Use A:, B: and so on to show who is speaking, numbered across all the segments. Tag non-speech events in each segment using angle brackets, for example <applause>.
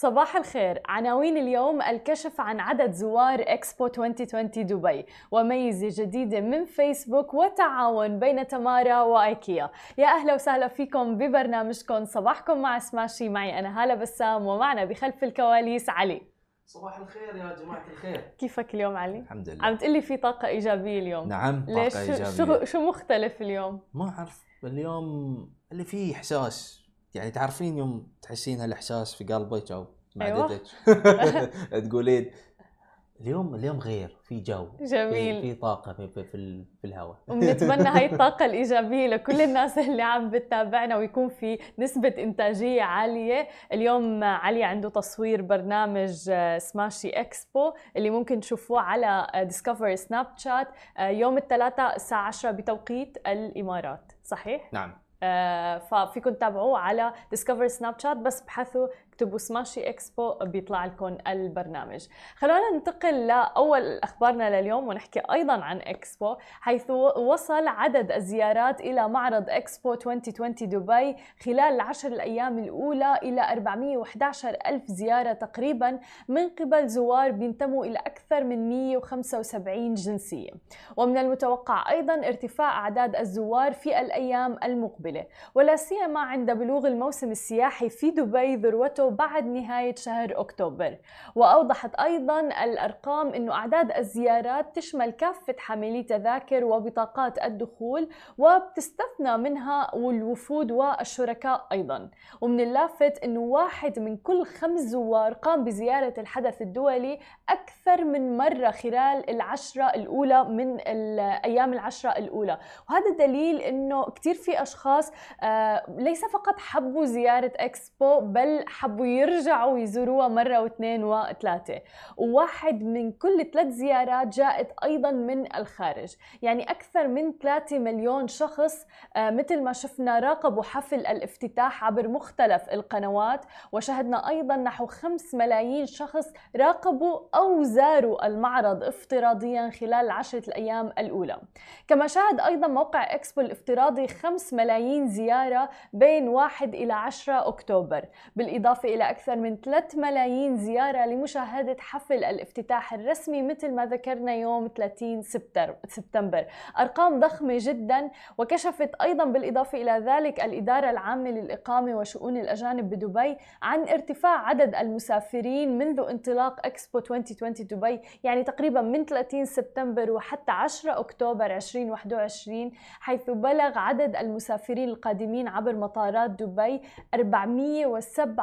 A: صباح الخير. عناوين اليوم الكشف عن عدد زوار إكسبو 2020 دبي وميزة جديدة من فيسبوك وتعاون بين تمارا وأيكيا. يا أهلا وسهلا فيكم ببرنامجكم. صباحكم مع سماشي. معي أنا هالة بسام ومعنا بخلف الكواليس علي.
B: صباح الخير يا جماعة الخير.
A: كيفك اليوم علي؟
B: الحمد لله.
A: عم تقلي في طاقة إيجابية اليوم.
B: نعم
A: ليش؟
B: طاقة
A: شو-
B: إيجابية.
A: شو شو مختلف اليوم؟
B: ما أعرف اليوم اللي فيه إحساس. يعني تعرفين يوم تحسين هالإحساس في قلبك
A: أيوة.
B: معدتك <laughs> تقولين اليوم اليوم غير في جو
A: جميل.
B: في, في طاقة في, في, في, ال- في الهواء
A: وبنتمنى هاي <laughs> الطاقة الإيجابية لكل الناس اللي عم بتتابعنا ويكون في نسبة إنتاجية عالية اليوم علي عنده تصوير برنامج آه، سماشي إكسبو اللي ممكن تشوفوه على ديسكفر سناب شات يوم الثلاثاء الساعة 10 بتوقيت الإمارات صحيح؟
B: نعم
A: آه، ففيكم تتابعوه على ديسكفر سناب شات بس ابحثوا اكتبوا سماشي إكسبو بيطلع لكم البرنامج. خلونا ننتقل لأول أخبارنا لليوم ونحكي أيضا عن إكسبو حيث وصل عدد الزيارات إلى معرض إكسبو 2020 دبي خلال العشر الأيام الأولى إلى 411 ألف زيارة تقريبا من قبل زوار بينتموا إلى أكثر من 175 جنسية. ومن المتوقع أيضا ارتفاع أعداد الزوار في الأيام المقبلة. ولا سيما عند بلوغ الموسم السياحي في دبي ذروته بعد نهاية شهر أكتوبر. وأوضحت أيضا الأرقام إنه أعداد الزيارات تشمل كافة حاملي تذاكر وبطاقات الدخول وبتستثنى منها الوفود والشركاء أيضا. ومن اللافت إنه واحد من كل خمس زوار قام بزيارة الحدث الدولي أكثر من مرة خلال العشرة الأولى من الأيام العشرة الأولى. وهذا دليل إنه كثير في أشخاص آه، ليس فقط حبوا زيارة إكسبو بل حبوا يرجعوا يزوروها مرة واثنين وثلاثة. وواحد من كل ثلاث زيارات جاءت أيضا من الخارج. يعني أكثر من 3 مليون شخص آه، مثل ما شفنا راقبوا حفل الافتتاح عبر مختلف القنوات. وشهدنا أيضا نحو 5 ملايين شخص راقبوا أو زاروا المعرض افتراضيا خلال العشرة الأيام الأولى. كما شهد أيضا موقع إكسبو الافتراضي 5 ملايين زيارة بين 1 إلى 10 أكتوبر. إلى أكثر من 3 ملايين زيارة لمشاهدة حفل الافتتاح الرسمي مثل ما ذكرنا يوم 30 سبتر- سبتمبر. أرقام ضخمة جدا وكشفت أيضا بالإضافة إلى ذلك الإدارة العامة للإقامة وشؤون الأجانب بدبي عن ارتفاع عدد المسافرين منذ انطلاق إكسبو 2020 دبي يعني تقريبا من 30 سبتمبر وحتى 10 أكتوبر 2021 حيث بلغ عدد المسافرين القادمين عبر مطارات دبي 477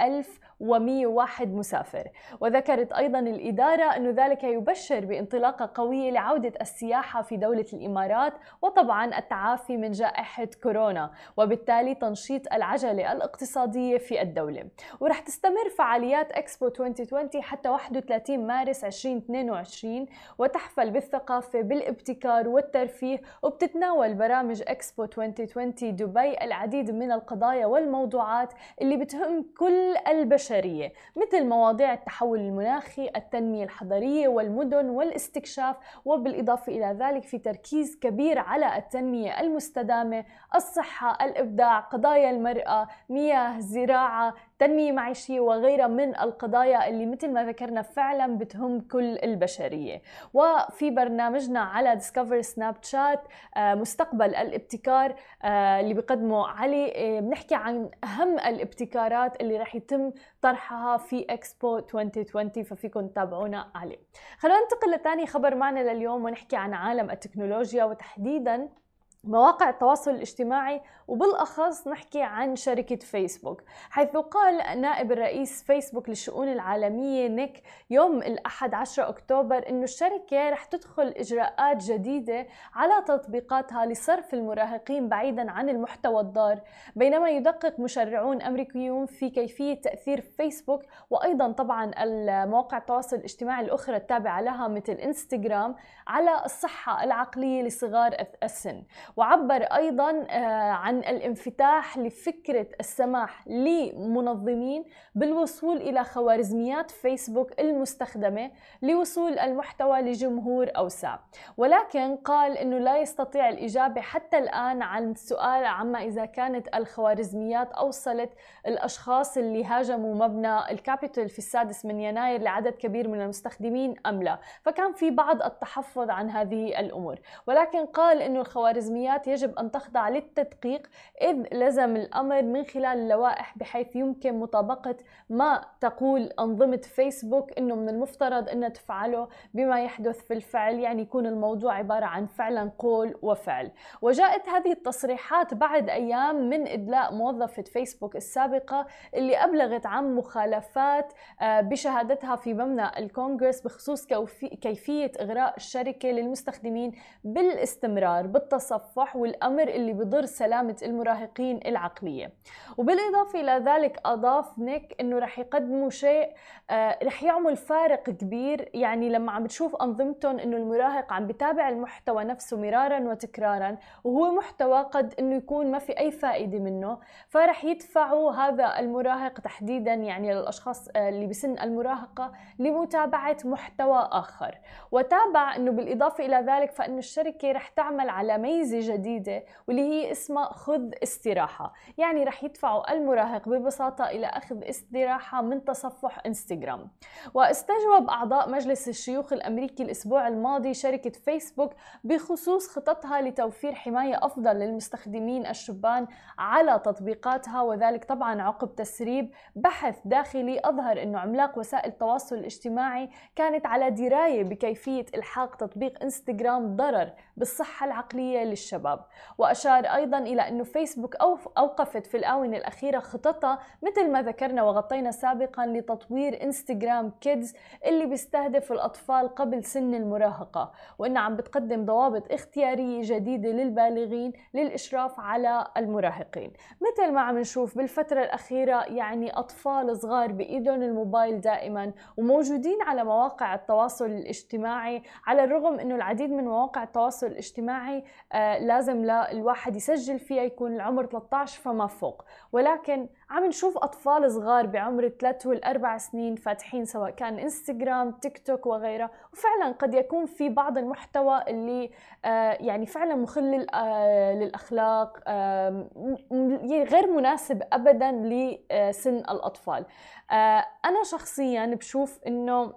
A: ألف و101 مسافر. وذكرت أيضا الإدارة أن ذلك يبشر بانطلاقة قوية لعودة السياحة في دولة الإمارات وطبعا التعافي من جائحة كورونا وبالتالي تنشيط العجلة الاقتصادية في الدولة. ورح تستمر فعاليات إكسبو 2020 حتى 31 مارس 2022 وتحفل بالثقافة بالابتكار والترفيه وبتتناول برامج إكسبو 2020 دبي العديد من القضايا والموضوعات اللي بتهم كل البشرية مثل مواضيع التحول المناخي التنمية الحضرية والمدن والاستكشاف وبالإضافة إلى ذلك في تركيز كبير على التنمية المستدامة الصحة الإبداع قضايا المرأة مياه زراعة تنمية معيشية وغيرها من القضايا اللي مثل ما ذكرنا فعلا بتهم كل البشرية. وفي برنامجنا على ديسكفر سناب شات مستقبل الابتكار آه، اللي بقدمه علي. آه، بنحكي عن أهم الابتكارات اللي رح يتم طرحها في اكسبو 2020 ففيكم تتابعونا عليه. خلونا ننتقل لثاني خبر معنا لليوم ونحكي عن عالم التكنولوجيا وتحديدا مواقع التواصل الاجتماعي وبالأخص نحكي عن شركة فيسبوك حيث قال نائب الرئيس فيسبوك للشؤون العالمية نيك يوم الأحد 10 أكتوبر أنه الشركة رح تدخل إجراءات جديدة على تطبيقاتها لصرف المراهقين بعيدا عن المحتوى الضار. بينما يدقق مشرعون أمريكيون في كيفية تأثير فيسبوك وأيضا طبعا المواقع التواصل الاجتماعي الأخرى التابعة لها مثل إنستغرام على الصحة العقلية لصغار السن. وعبر أيضا آه، عن عن الانفتاح لفكرة السماح لمنظمين بالوصول إلى خوارزميات فيسبوك المستخدمة لوصول المحتوى لجمهور أوسع. ولكن قال أنه لا يستطيع الإجابة حتى الآن عن سؤال عما إذا كانت الخوارزميات أوصلت الأشخاص اللي هاجموا مبنى الكابيتول في السادس من يناير لعدد كبير من المستخدمين أم لا؟ فكان في بعض التحفظ عن هذه الأمور. ولكن قال أنه الخوارزميات يجب أن تخضع للتدقيق إذ لزم الأمر من خلال اللوائح بحيث يمكن مطابقة ما تقول أنظمة فيسبوك أنه من المفترض أن تفعله بما يحدث في الفعل يعني يكون الموضوع عبارة عن فعلا قول وفعل. وجاءت هذه التصريحات بعد أيام من إدلاء موظفة فيسبوك السابقة اللي أبلغت عن مخالفات آه، بشهادتها في مبنى الكونغرس بخصوص كيفية إغراء الشركة للمستخدمين بالاستمرار بالتصفح والأمر اللي بضر سلامة المراهقين العقلية. وبالإضافة إلى ذلك أضاف نيك أنه رح يقدموا شيء آه، رح يعمل فارق كبير. يعني لما عم بتشوف أنظمتهم أنه المراهق عم بتابع المحتوى نفسه مرارا وتكرارا وهو محتوى قد أنه يكون ما في أي فائدة منه فرح يدفعوا هذا المراهق تحديدا يعني للأشخاص آه، اللي بسن المراهقة لمتابعة محتوى آخر. وتابع أنه بالإضافة إلى ذلك فإن الشركة رح تعمل على ميزة جديدة واللي هي اسمها خذ استراحة. يعني رح يدفعوا المراهق ببساطة إلى أخذ استراحة من تصفح إنستغرام. واستجوب أعضاء مجلس الشيوخ الأمريكي الأسبوع الماضي شركة فيسبوك بخصوص خططها لتوفير حماية أفضل للمستخدمين الشبان على تطبيقاتها وذلك طبعا عقب تسريب بحث داخلي أظهر أنه عملاق وسائل التواصل الاجتماعي كانت على دراية بكيفية إلحاق تطبيق إنستغرام ضرر بالصحة العقلية للشباب. وأشار أيضا إلى أنه فيسبوك أوقفت في الآونة الأخيرة خططها مثل ما ذكرنا وغطينا سابقا لتطوير إنستغرام كيدز اللي بيستهدف الأطفال قبل سن المراهقة وإنها عم بتقدم ضوابط اختيارية جديدة للبالغين للإشراف على المراهقين. مثل ما عم نشوف بالفترة الأخيرة يعني أطفال صغار بإيدهم الموبايل دائما وموجودين على مواقع التواصل الاجتماعي على الرغم أنه العديد من مواقع التواصل الاجتماعي آه لازم الواحد يسجل فيها يكون العمر 13 فما فوق. ولكن عم نشوف أطفال صغار بعمر الثلاث والأربع سنين فاتحين سواء كان إنستغرام تيك توك وغيرها وفعلا قد يكون في بعض المحتوى اللي آه يعني فعلا مخل آه للأخلاق آه غير مناسب أبدا لسن الأطفال. أنا شخصيا بشوف إنه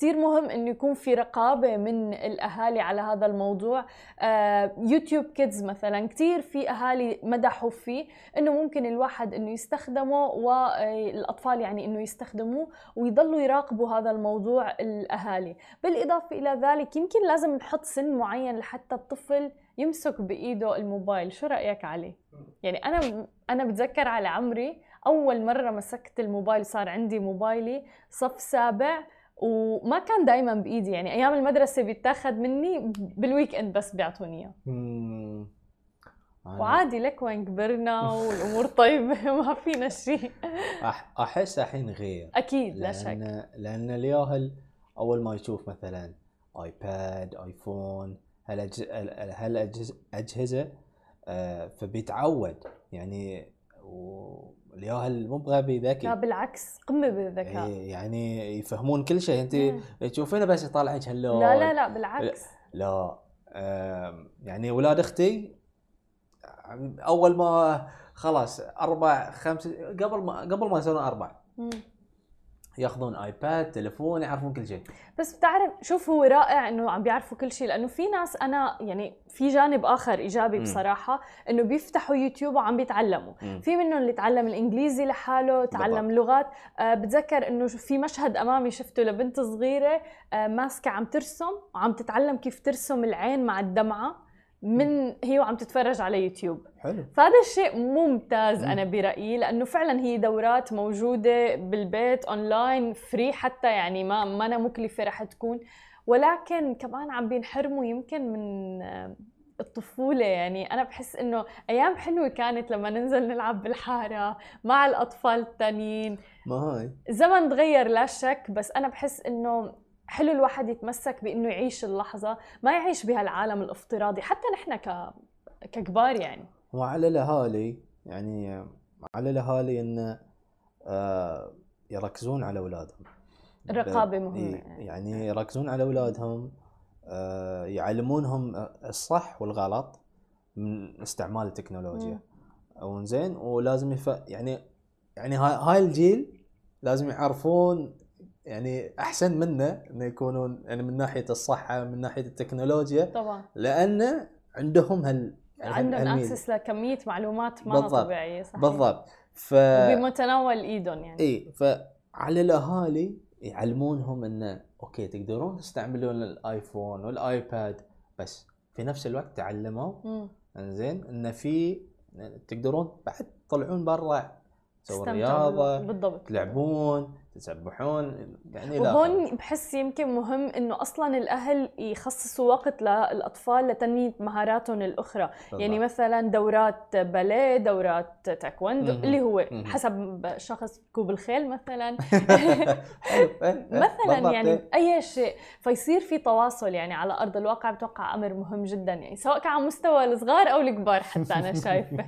A: كثير مهم إنه يكون في رقابة من الأهالي على هذا الموضوع. آه يوتيوب كيدز مثلا كثير في أهالي مدحوا فيه إنه ممكن الواحد إنه يستخدمه والاطفال يعني إنه يستخدموه ويضلوا يراقبوا هذا الموضوع الأهالي. بالإضافة إلى ذلك يمكن لازم نحط سن معين لحتى الطفل يمسك بإيده الموبايل. شو رأيك علي؟ يعني أنا أنا بتذكر على عمري أول مرة مسكت الموبايل صار عندي موبايلي صف سابع وما كان دائما بإيدي يعني أيام المدرسة بيتاخذ مني بالويك إند بس بيعطوني إياه. وعادي لك وين كبرنا والأمور طيبة <laughs> ما فينا شيء
B: أحس الحين غير.
A: أكيد لا شك.
B: لأن الياهل أول ما يشوف مثلا آيباد آيفون هالاجهزه آه، فبيتعود. يعني الياهل مو بغبي ذكي؟
A: لا بالعكس قمة بالذكاء.
B: إيه يعني يفهمون كل شيء. أنت تشوفينه بس يطالعك هاللون
A: لا لا لا بالعكس.
B: لا يعني أولاد أختي أول ما خلاص أربع خمس قبل ما قبل ما يصيرون أربع. ياخذون آيباد تليفون يعرفون كل شيء.
A: بس بتعرف شوف هو رائع إنه عم بيعرفوا كل شيء لأنه في ناس أنا يعني في جانب آخر إيجابي بصراحة إنه بيفتحوا يوتيوب وعم بيتعلموا. م. في منهم اللي تعلم الإنجليزي لحاله تعلم لغات. آه بتذكر إنه في مشهد أمامي شفته لبنت صغيرة آه ماسكة عم ترسم وعم تتعلم كيف ترسم العين مع الدمعة. من هي وعم تتفرج على يوتيوب.
B: حلو.
A: فهذا الشيء ممتاز أنا برأيي لأنه فعلا هي دورات موجودة بالبيت online free حتى يعني ما ما أنا مكلفة رح تكون. ولكن كمان عم بينحرموا يمكن من الطفولة. يعني أنا بحس إنه أيام حلوة كانت لما ننزل نلعب بالحارة مع الأطفال التانيين.
B: ما هاي.
A: الزمن تغير لا شك بس أنا بحس إنه حلو الواحد يتمسك بإنه يعيش اللحظة ما يعيش بهالعالم الافتراضي حتى نحن ك ككبار يعني.
B: وعلى الاهالي يعني على الاهالي إن آه، يركزون على أولادهم.
A: الرقابة مهمة
B: يعني, يعني يركزون على أولادهم آه، يعلمونهم الصح والغلط من استعمال التكنولوجيا. أو زين ولازم يف... يعني يعني هاي الجيل لازم يعرفون يعني أحسن منا إنه يكونون يعني من ناحية الصحة من ناحية التكنولوجيا
A: طبعا.
B: لأن عندهم هال
A: يعني عندهم access لكمية معلومات ما طبيعية صحيح.
B: بالضبط.
A: ف بمتناول إيدهم يعني.
B: إي فعلى الأهالي يعلمونهم إنه okay تقدرون تستعملون الآيفون والآيباد بس في نفس الوقت تعلموا إنزين انه في تقدرون بعد تطلعون برا تسوون رياضة
A: بالضبط.
B: تلعبون تسبحون يعني
A: وهون بحس يمكن مهم إنه أصلا الأهل يخصصوا وقت للاطفال لتنمية مهاراتهم الأخرى. بالضبط. يعني مثلا دورات باليه دورات تايكوندو اللي هو حسب شخص ركوب الخيل مثلا. <laughs> <laughs> مثلا يعني أي شيء. فيصير في تواصل يعني على أرض الواقع بتوقع أمر مهم جدا يعني سواء كان على مستوى الصغار أو الكبار حتى أنا <laughs> شايفة.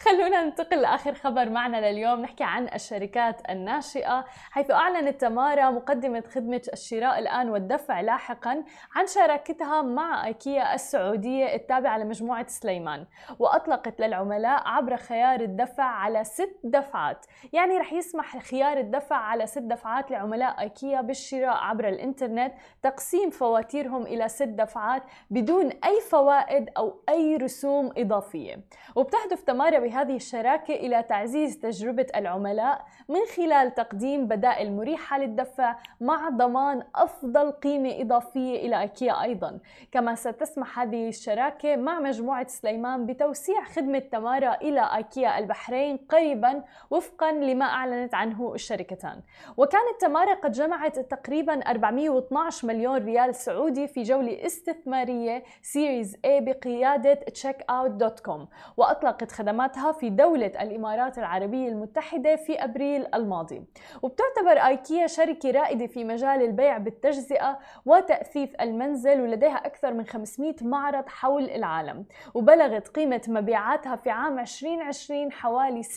A: خلونا ننتقل لآخر خبر معنا لليوم. نحكي عن الشركات الناشئة. حيث أعلنت تمارا مقدمة خدمة الشراء الآن والدفع لاحقا عن شراكتها مع أيكيا السعودية التابعة لمجموعة سليمان وأطلقت للعملاء عبر خيار الدفع على ست دفعات. يعني رح يسمح خيار الدفع على ست دفعات لعملاء أيكيا بالشراء عبر الإنترنت تقسيم فواتيرهم إلى ست دفعات بدون أي فوائد أو أي رسوم إضافية. وبتهدف تمارا بهذه الشراكة إلى تعزيز تجربة العملاء من خلال تقديم بدائل مريحة للدفع مع ضمان أفضل قيمة إضافية إلى أيكيا أيضا. كما ستسمح هذه الشراكة مع مجموعة سليمان بتوسيع خدمة تمارا إلى أيكيا البحرين قريبا وفقا لما أعلنت عنه الشركتان. وكانت تمارا قد جمعت تقريبا 412 مليون ريال سعودي في جولة استثمارية سيريز A بقيادة checkout.com وأطلقت خدماتها في دولة الإمارات العربية المتحدة في أبريل الماضي. وبتعتبر آيكيا شركة رائدة في مجال البيع بالتجزئة وتأثيث المنزل ولديها أكثر من 500 معرض حول العالم وبلغت قيمة مبيعاتها في عام 2020 حوالي 46.4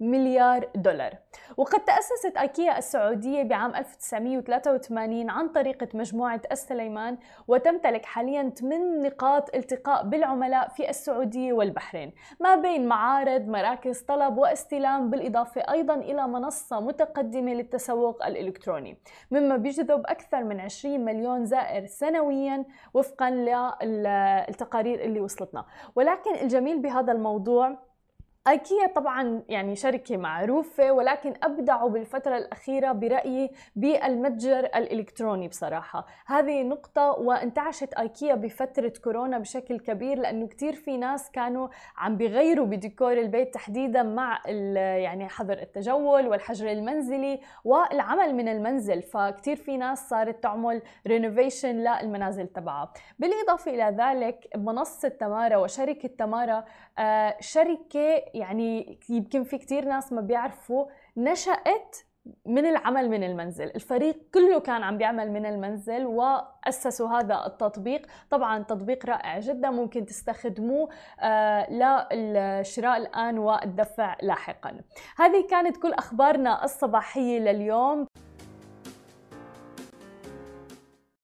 A: مليار دولار. وقد تأسست أيكيا السعودية بعام 1983 عن طريقة مجموعة السليمان وتمتلك حاليا 8 نقاط التقاء بالعملاء في السعودية والبحرين. ما بين معارض مراكز طلب واستلام بالإضافة أيضا إلى منصة متقدمة للتسوق الإلكتروني. مما بيجذب أكثر من 20 مليون زائر سنويا وفقا للتقارير اللي وصلتنا. ولكن الجميل بهذا الموضوع ايكيا طبعا يعني شركة معروفة ولكن ابدعوا بالفترة الأخيرة برأيي بالمتجر الإلكتروني بصراحة. هذه نقطة وانتعشت أيكيا بفترة كورونا بشكل كبير لأنه كثير في ناس كانوا عم بيغيروا بديكور البيت تحديدا مع يعني حظر التجول والحجر المنزلي والعمل من المنزل. فكتير في ناس صارت تعمل رينوفيشن للمنازل تبعها. بالإضافة إلى ذلك منصة تمارا وشركة تمارا آه، شركة يعني يمكن في كتير ناس ما بيعرفوا نشأت من العمل من المنزل. الفريق كله كان عم بيعمل من المنزل وأسسوا هذا التطبيق. طبعا تطبيق رائع جدا ممكن تستخدموه آه للشراء الآن والدفع لاحقا. هذه كانت كل أخبارنا الصباحية لليوم.